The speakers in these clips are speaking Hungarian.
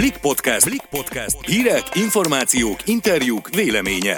Blik Podcast. Blik Podcast. Hírek, információk, interjúk, véleménye.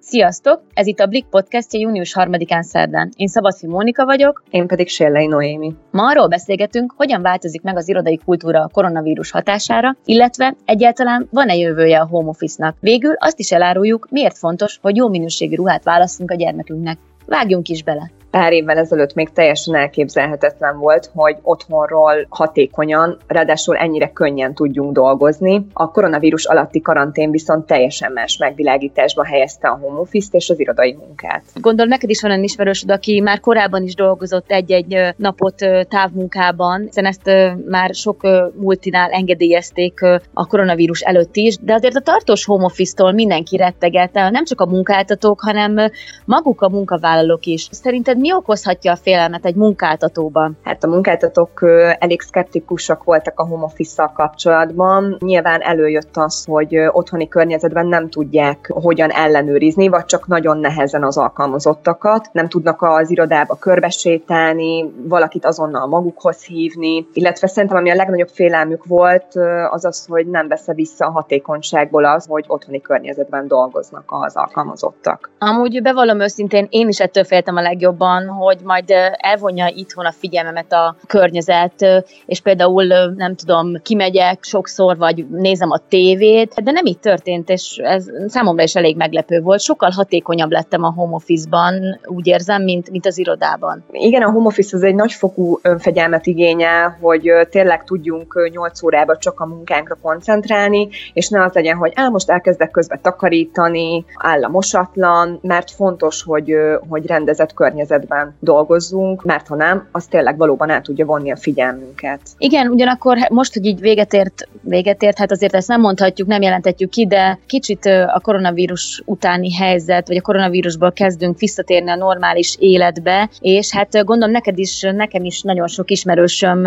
Sziasztok! Ez itt a Blik podcastja június 3-án szerdán. Én Szabadfi Mónika vagyok. Én pedig Sérlei Noémi. Ma arról beszélgetünk, hogyan változik meg az irodai kultúra a koronavírus hatására, illetve egyáltalán van-e jövője a home office-nak. Végül azt is eláruljuk, miért fontos, hogy jó minőségű ruhát választunk a gyermekünknek. Vágjunk is bele! Pár évvel ezelőtt még teljesen elképzelhetetlen volt, hogy otthonról hatékonyan, ráadásul ennyire könnyen tudjunk dolgozni. A koronavírus alatti karantén viszont teljesen más megvilágításba helyezte a home office és az irodai munkát. Gondolom neked is van olyan ismerősöd, aki már korábban is dolgozott egy-egy napot távmunkában, hiszen ezt már sok multinál engedélyezték a koronavírus előtt is, de azért a tartós home office-tól mindenki rettegelte, nem csak a munkáltatók, hanem maguk a munkavállalók is. Szerinted mi okozhatja a félelmet egy munkáltatóban? Hát a munkáltatók elég szkeptikusak voltak a home office kapcsolatban. Nyilván előjött az, hogy otthoni környezetben nem tudják hogyan ellenőrizni, vagy csak nagyon nehezen az alkalmazottakat. Nem tudnak az irodába körbesétálni, valakit azonnal magukhoz hívni, illetve szerintem ami a legnagyobb félelmük volt, az az, hogy nem vesz vissza a hatékonyságból az, hogy otthoni környezetben dolgoznak az alkalmazottak. Amúgy bevallom őszintén, én is ettől féltem a legjobban, van, hogy majd elvonja itthon a figyelmemet a környezet, és például nem tudom, kimegyek sokszor, vagy nézem a tévét, de nem így történt, és ez számomra is elég meglepő volt. Sokkal hatékonyabb lettem a home office-ban, úgy érzem, mint, mint az irodában. Igen, a home office az egy nagyfokú önfegyelmet igényel, hogy tényleg tudjunk 8 órába csak a munkánkra koncentrálni, és ne az legyen, hogy el most elkezdek közben takarítani, áll a mosatlan, mert fontos, hogy, hogy rendezett környezet helyzetben dolgozzunk, mert ha nem, az tényleg valóban el tudja vonni a figyelmünket. Igen, ugyanakkor most, hogy így véget ért, véget ért, hát azért ezt nem mondhatjuk, nem jelentetjük ki, de kicsit a koronavírus utáni helyzet, vagy a koronavírusból kezdünk visszatérni a normális életbe, és hát gondolom neked is, nekem is nagyon sok ismerősöm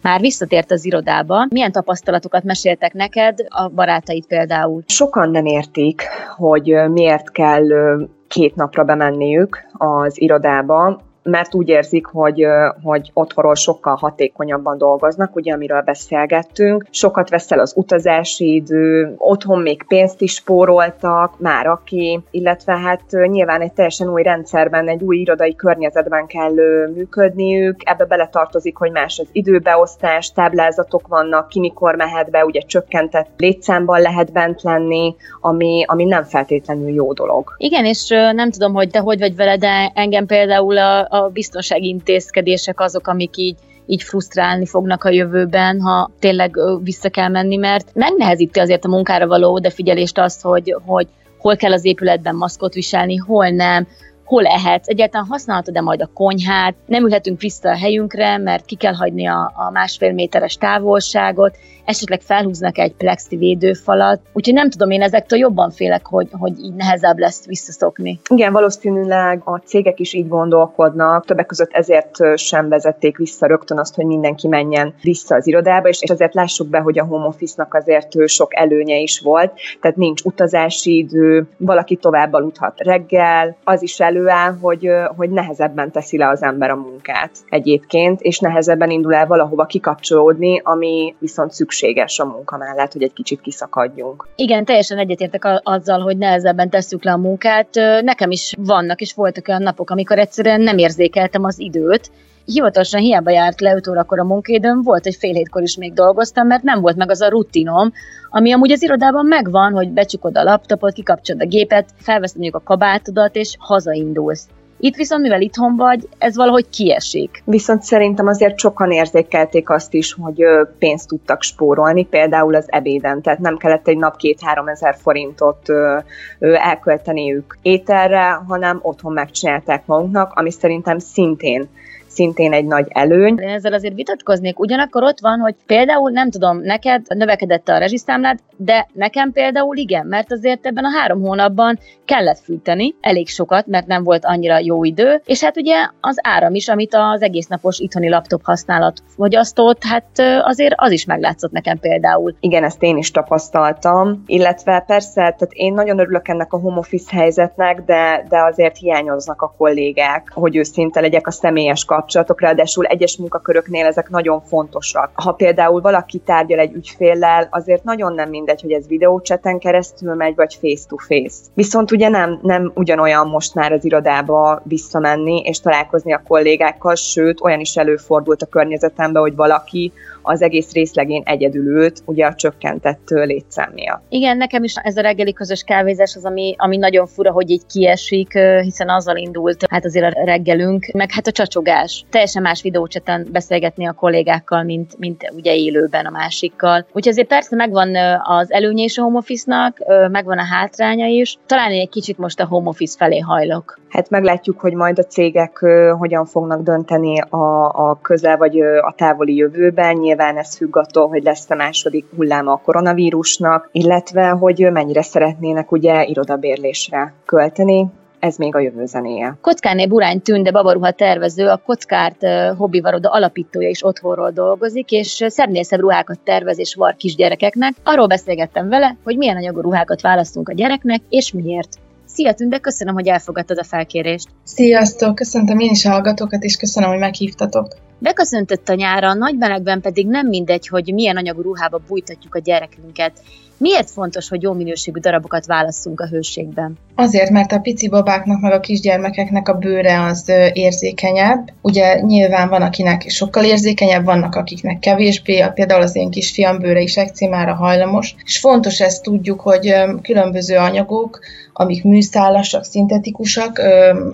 már visszatért az irodába. Milyen tapasztalatokat meséltek neked, a barátaid például? Sokan nem értik, hogy miért kell két napra bemenniük az irodába, mert úgy érzik, hogy, hogy otthonról sokkal hatékonyabban dolgoznak, ugye amiről beszélgettünk. Sokat veszel az utazási idő, otthon még pénzt is spóroltak, már aki, illetve hát nyilván egy teljesen új rendszerben, egy új irodai környezetben kell működniük, ebbe beletartozik, hogy más az időbeosztás, táblázatok vannak, ki mikor mehet be, ugye csökkentett létszámban lehet bent lenni, ami, ami nem feltétlenül jó dolog. Igen, és nem tudom, hogy te hogy vagy vele, de engem például a, a biztonsági intézkedések azok, amik így így frusztrálni fognak a jövőben, ha tényleg vissza kell menni, mert megnehezíti azért a munkára való odafigyelést azt, hogy, hogy hol kell az épületben maszkot viselni, hol nem, hol ehetsz, egyáltalán használhatod-e majd a konyhát, nem ülhetünk vissza a helyünkre, mert ki kell hagyni a, a másfél méteres távolságot, esetleg felhúznak egy plexi védőfalat, úgyhogy nem tudom, én ezektől jobban félek, hogy, hogy így nehezebb lesz visszaszokni. Igen, valószínűleg a cégek is így gondolkodnak, többek között ezért sem vezették vissza rögtön azt, hogy mindenki menjen vissza az irodába, és ezért lássuk be, hogy a home office-nak azért sok előnye is volt, tehát nincs utazási idő, valaki tovább aludhat reggel, az is előáll, hogy, hogy nehezebben teszi le az ember a munkát egyébként, és nehezebben indul el valahova kikapcsolódni, ami viszont szükséges a munka mellett, hogy egy kicsit kiszakadjunk. Igen, teljesen egyetértek azzal, hogy nehezebben tesszük le a munkát. Nekem is vannak és voltak olyan napok, amikor egyszerűen nem érzékeltem az időt, hivatalosan hiába járt le 5 órakor a munkaidőm, volt egy fél hétkor is még dolgoztam, mert nem volt meg az a rutinom, ami amúgy az irodában megvan, hogy becsukod a laptopot, kikapcsolod a gépet, felveszed mondjuk a kabátodat, és hazaindulsz. Itt viszont, mivel itthon vagy, ez valahogy kiesik. Viszont szerintem azért sokan érzékelték azt is, hogy pénzt tudtak spórolni, például az ebéden, tehát nem kellett egy nap két-három ezer forintot elkölteniük ételre, hanem otthon megcsinálták maguknak, ami szerintem szintén szintén egy nagy előny. Én ezzel azért vitatkoznék, ugyanakkor ott van, hogy például nem tudom, neked növekedett a rezsiszámlád, de nekem például igen, mert azért ebben a három hónapban kellett fűteni, elég sokat, mert nem volt annyira jó idő, és hát ugye az áram is, amit az egész napos itthoni laptop használat fogyasztott, hát azért az is meglátszott nekem például. Igen, ezt én is tapasztaltam, illetve persze, tehát én nagyon örülök ennek a home office helyzetnek, de, de azért hiányoznak a kollégák, hogy őszinte legyek a személyes kapcsolat kapcsolatok, ráadásul egyes munkaköröknél ezek nagyon fontosak. Ha például valaki tárgyal egy ügyféllel, azért nagyon nem mindegy, hogy ez videócseten keresztül megy, vagy face-to-face. Viszont ugye nem, nem ugyanolyan most már az irodába visszamenni és találkozni a kollégákkal, sőt, olyan is előfordult a környezetemben, hogy valaki az egész részlegén egyedül ült, ugye a csökkentett létszám miatt. Igen, nekem is ez a reggeli közös kávézás az, ami, ami nagyon fura, hogy így kiesik, hiszen azzal indult hát azért a reggelünk, meg hát a csacsogás. Teljesen más videócseten beszélgetni a kollégákkal, mint, mint ugye élőben a másikkal. Úgyhogy azért persze megvan az előnye is a home office-nak, megvan a hátránya is. Talán egy kicsit most a home office felé hajlok. Hát meglátjuk, hogy majd a cégek hogyan fognak dönteni a, a közel vagy a távoli jövőben. Nyilván ez függ attól, hogy lesz a második hulláma a koronavírusnak, illetve hogy mennyire szeretnének ugye irodabérlésre költeni ez még a jövő zenéje. Kockáné Burány Tünde babaruha tervező, a Kockárt uh, hobbivaroda alapítója is otthonról dolgozik, és szebbnél szebb ruhákat tervez és var kisgyerekeknek. Arról beszélgettem vele, hogy milyen anyagú ruhákat választunk a gyereknek, és miért. Szia Tünde, köszönöm, hogy elfogadtad a felkérést. Sziasztok, köszöntöm én is a hallgatókat, és köszönöm, hogy meghívtatok. Beköszöntött a nyára, a nagy melegben pedig nem mindegy, hogy milyen anyagú ruhába bújtatjuk a gyerekünket. Miért fontos, hogy jó minőségű darabokat válasszunk a hőségben? Azért, mert a pici babáknak, meg a kisgyermekeknek a bőre az érzékenyebb. Ugye nyilván van, akinek sokkal érzékenyebb, vannak, akiknek kevésbé, például az én kisfiam bőre is ekcémára hajlamos. És fontos ezt tudjuk, hogy különböző anyagok, amik műszálasak, szintetikusak,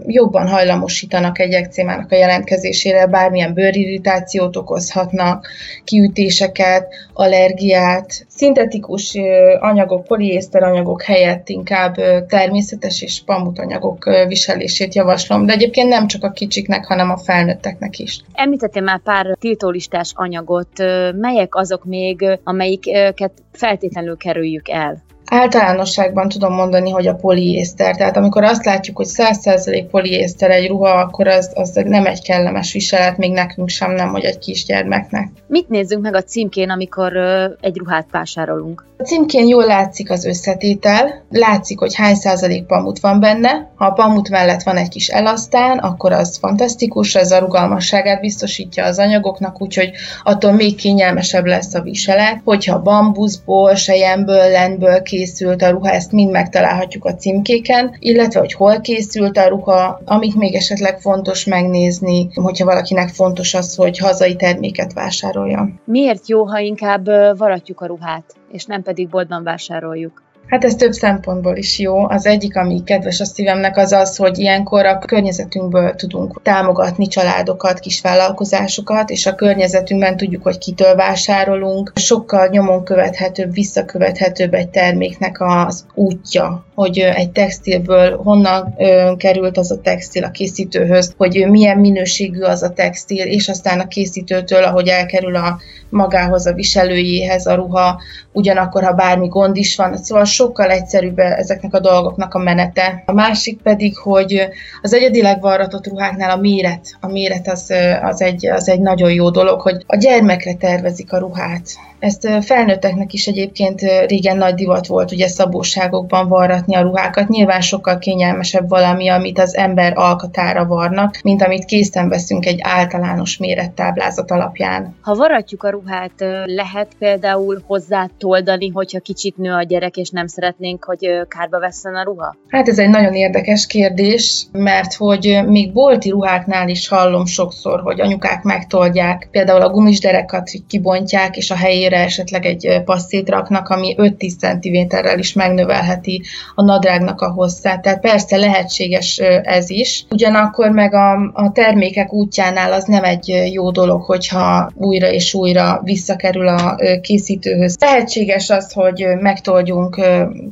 jobban hajlamosítanak egy ekcémának a jelentkezésére, bármilyen bőrirritációt okozhatnak, kiütéseket, allergiát. Szintetikus anyagok, poliészter anyagok helyett inkább természetes és anyagok viselését javaslom, de egyébként nem csak a kicsiknek, hanem a felnőtteknek is. Említettél már pár tiltólistás anyagot, melyek azok még, amelyiket feltétlenül kerüljük el? Általánosságban tudom mondani, hogy a poliészter. Tehát amikor azt látjuk, hogy 100% poliészter egy ruha, akkor az, az nem egy kellemes viselet, még nekünk sem, nem, hogy egy kisgyermeknek. Mit nézzünk meg a címkén, amikor egy ruhát vásárolunk? A címkén jól látszik az összetétel, látszik, hogy hány százalék pamut van benne. Ha a pamut mellett van egy kis elasztán, akkor az fantasztikus, ez a rugalmasságát biztosítja az anyagoknak, úgyhogy attól még kényelmesebb lesz a viselet. Hogyha bambuszból, sejemből, lenből készült a ruha, ezt mind megtalálhatjuk a címkéken, illetve hogy hol készült a ruha, amit még esetleg fontos megnézni, hogyha valakinek fontos az, hogy hazai terméket vásároljon. Miért jó, ha inkább varatjuk a ruhát? és nem pedig boltban vásároljuk. Hát ez több szempontból is jó. Az egyik, ami kedves a szívemnek, az az, hogy ilyenkor a környezetünkből tudunk támogatni családokat, kisvállalkozásokat, és a környezetünkben tudjuk, hogy kitől vásárolunk. Sokkal nyomon követhetőbb, visszakövethetőbb egy terméknek az útja, hogy egy textilből honnan került az a textil a készítőhöz, hogy milyen minőségű az a textil, és aztán a készítőtől, ahogy elkerül a magához, a viselőjéhez a ruha, ugyanakkor, ha bármi gond is van, szóval sokkal egyszerűbb ezeknek a dolgoknak a menete. A másik pedig, hogy az egyedileg varratott ruháknál a méret, a méret az, az, egy, az egy nagyon jó dolog, hogy a gyermekre tervezik a ruhát. Ezt felnőtteknek is egyébként régen nagy divat volt ugye szabóságokban varratni a ruhákat. Nyilván sokkal kényelmesebb valami, amit az ember alkatára varnak, mint amit készen veszünk egy általános mérettáblázat alapján. Ha varratjuk a ruhát, lehet például hozzá toldani, hogyha kicsit nő a gyerek, és nem szeretnénk, hogy kárba vesszen a ruha? Hát ez egy nagyon érdekes kérdés, mert hogy még bolti ruháknál is hallom sokszor, hogy anyukák megtoldják, például a gumisderekat kibontják, és a helyére végére esetleg egy passzét raknak, ami 5-10 cm-rel is megnövelheti a nadrágnak a hosszát. Tehát persze lehetséges ez is. Ugyanakkor meg a, a termékek útjánál az nem egy jó dolog, hogyha újra és újra visszakerül a készítőhöz. Lehetséges az, hogy megtoldjunk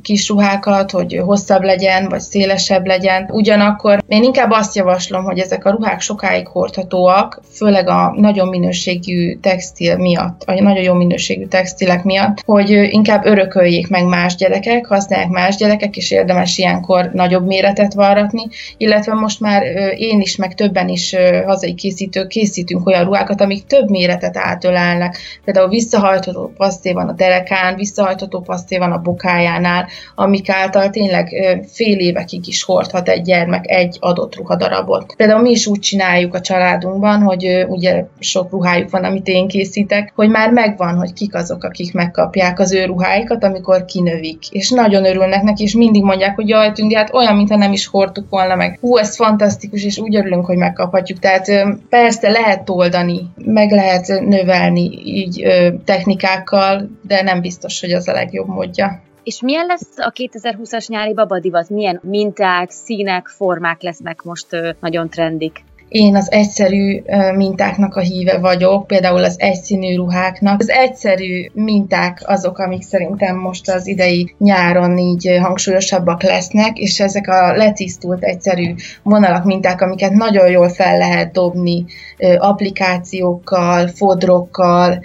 kis ruhákat, hogy hosszabb legyen, vagy szélesebb legyen. Ugyanakkor én inkább azt javaslom, hogy ezek a ruhák sokáig hordhatóak, főleg a nagyon minőségű textil miatt, a nagyon jó minőségű minőségű textilek miatt, hogy inkább örököljék meg más gyerekek, használják más gyerekek, és érdemes ilyenkor nagyobb méretet varratni, illetve most már én is, meg többen is hazai készítők készítünk olyan ruhákat, amik több méretet átölelnek. Például visszahajtható paszté van a derekán, visszahajtható paszté van a bokájánál, amik által tényleg fél évekig is hordhat egy gyermek egy adott ruhadarabot. Például mi is úgy csináljuk a családunkban, hogy ugye sok ruhájuk van, amit én készítek, hogy már megvan, hogy kik azok, akik megkapják az ő ruháikat, amikor kinövik. És nagyon örülnek neki, és mindig mondják, hogy jaj, tűndi, hát olyan, mintha nem is hordtuk volna meg. Hú, ez fantasztikus, és úgy örülünk, hogy megkaphatjuk. Tehát persze lehet oldani, meg lehet növelni így technikákkal, de nem biztos, hogy az a legjobb módja. És milyen lesz a 2020-as nyári babadivat? Milyen minták, színek, formák lesznek most nagyon trendik? Én az egyszerű mintáknak a híve vagyok, például az egyszínű ruháknak. Az egyszerű minták azok, amik szerintem most az idei nyáron így hangsúlyosabbak lesznek, és ezek a letisztult egyszerű vonalak, minták, amiket nagyon jól fel lehet dobni applikációkkal, fodrokkal,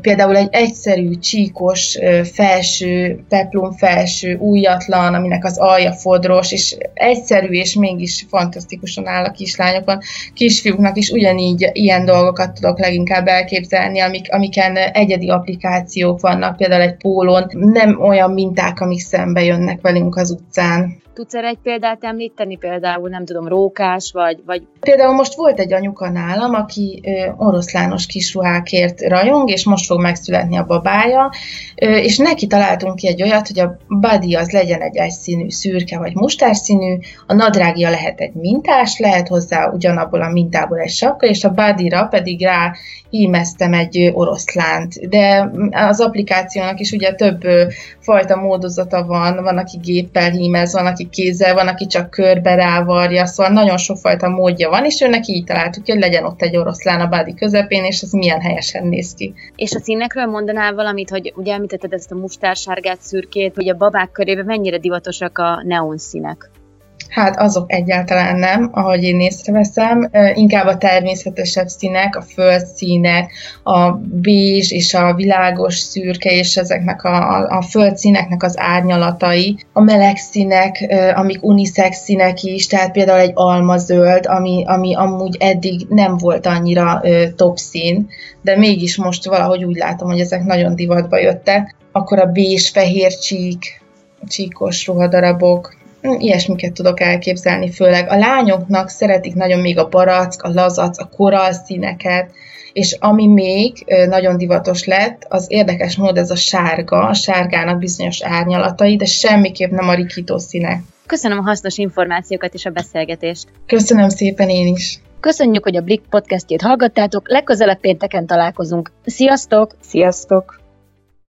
például egy egyszerű, csíkos felső, peplum felső, újatlan, aminek az alja fodros, és egyszerű, és mégis fantasztikusan áll a kislányokon. Kisfiúknak is ugyanígy ilyen dolgokat tudok leginkább elképzelni, amik, amiken egyedi applikációk vannak, például egy pólón, nem olyan minták, amik szembe jönnek velünk az utcán. Tudsz erre egy példát említeni, például nem tudom, rókás, vagy... vagy... Például most volt egy anyuka nálam, aki ö, oroszlános kisruhákért rajong, és most fog megszületni a babája, és neki találtunk ki egy olyat, hogy a body az legyen egy egyszínű, szürke vagy mustárszínű, a nadrágja lehet egy mintás, lehet hozzá ugyanabból a mintából egy sapka, és a bodyra pedig rá hímeztem egy oroszlánt. De az applikációnak is ugye több fajta módozata van, van, aki géppel hímez, van, aki kézzel, van, aki csak körbe rávarja, szóval nagyon sokfajta módja van, és őnek így találtuk, hogy legyen ott egy oroszlán a bádi közepén, és ez milyen helyesen néz ki. És a színekről mondanál valamit, hogy ugye említetted ezt a mustársárgát, szürkét, hogy a babák körében mennyire divatosak a neon színek? Hát azok egyáltalán nem, ahogy én észreveszem, inkább a természetesebb színek, a földszínek, a bézs és a világos szürke és ezeknek a, a, a földszíneknek az árnyalatai, a meleg színek, amik unisex színek is, tehát például egy almazöld, ami, ami amúgy eddig nem volt annyira top szín, de mégis most valahogy úgy látom, hogy ezek nagyon divatba jöttek. Akkor a bézs, fehér csík, csíkos ruhadarabok, ilyesmiket tudok elképzelni, főleg a lányoknak szeretik nagyon még a barack, a lazac, a korall színeket, és ami még nagyon divatos lett, az érdekes mód ez a sárga, a sárgának bizonyos árnyalatai, de semmiképp nem a rikító színek. Köszönöm a hasznos információkat és a beszélgetést. Köszönöm szépen én is. Köszönjük, hogy a Blick podcastjét hallgattátok, legközelebb pénteken találkozunk. Sziasztok! Sziasztok!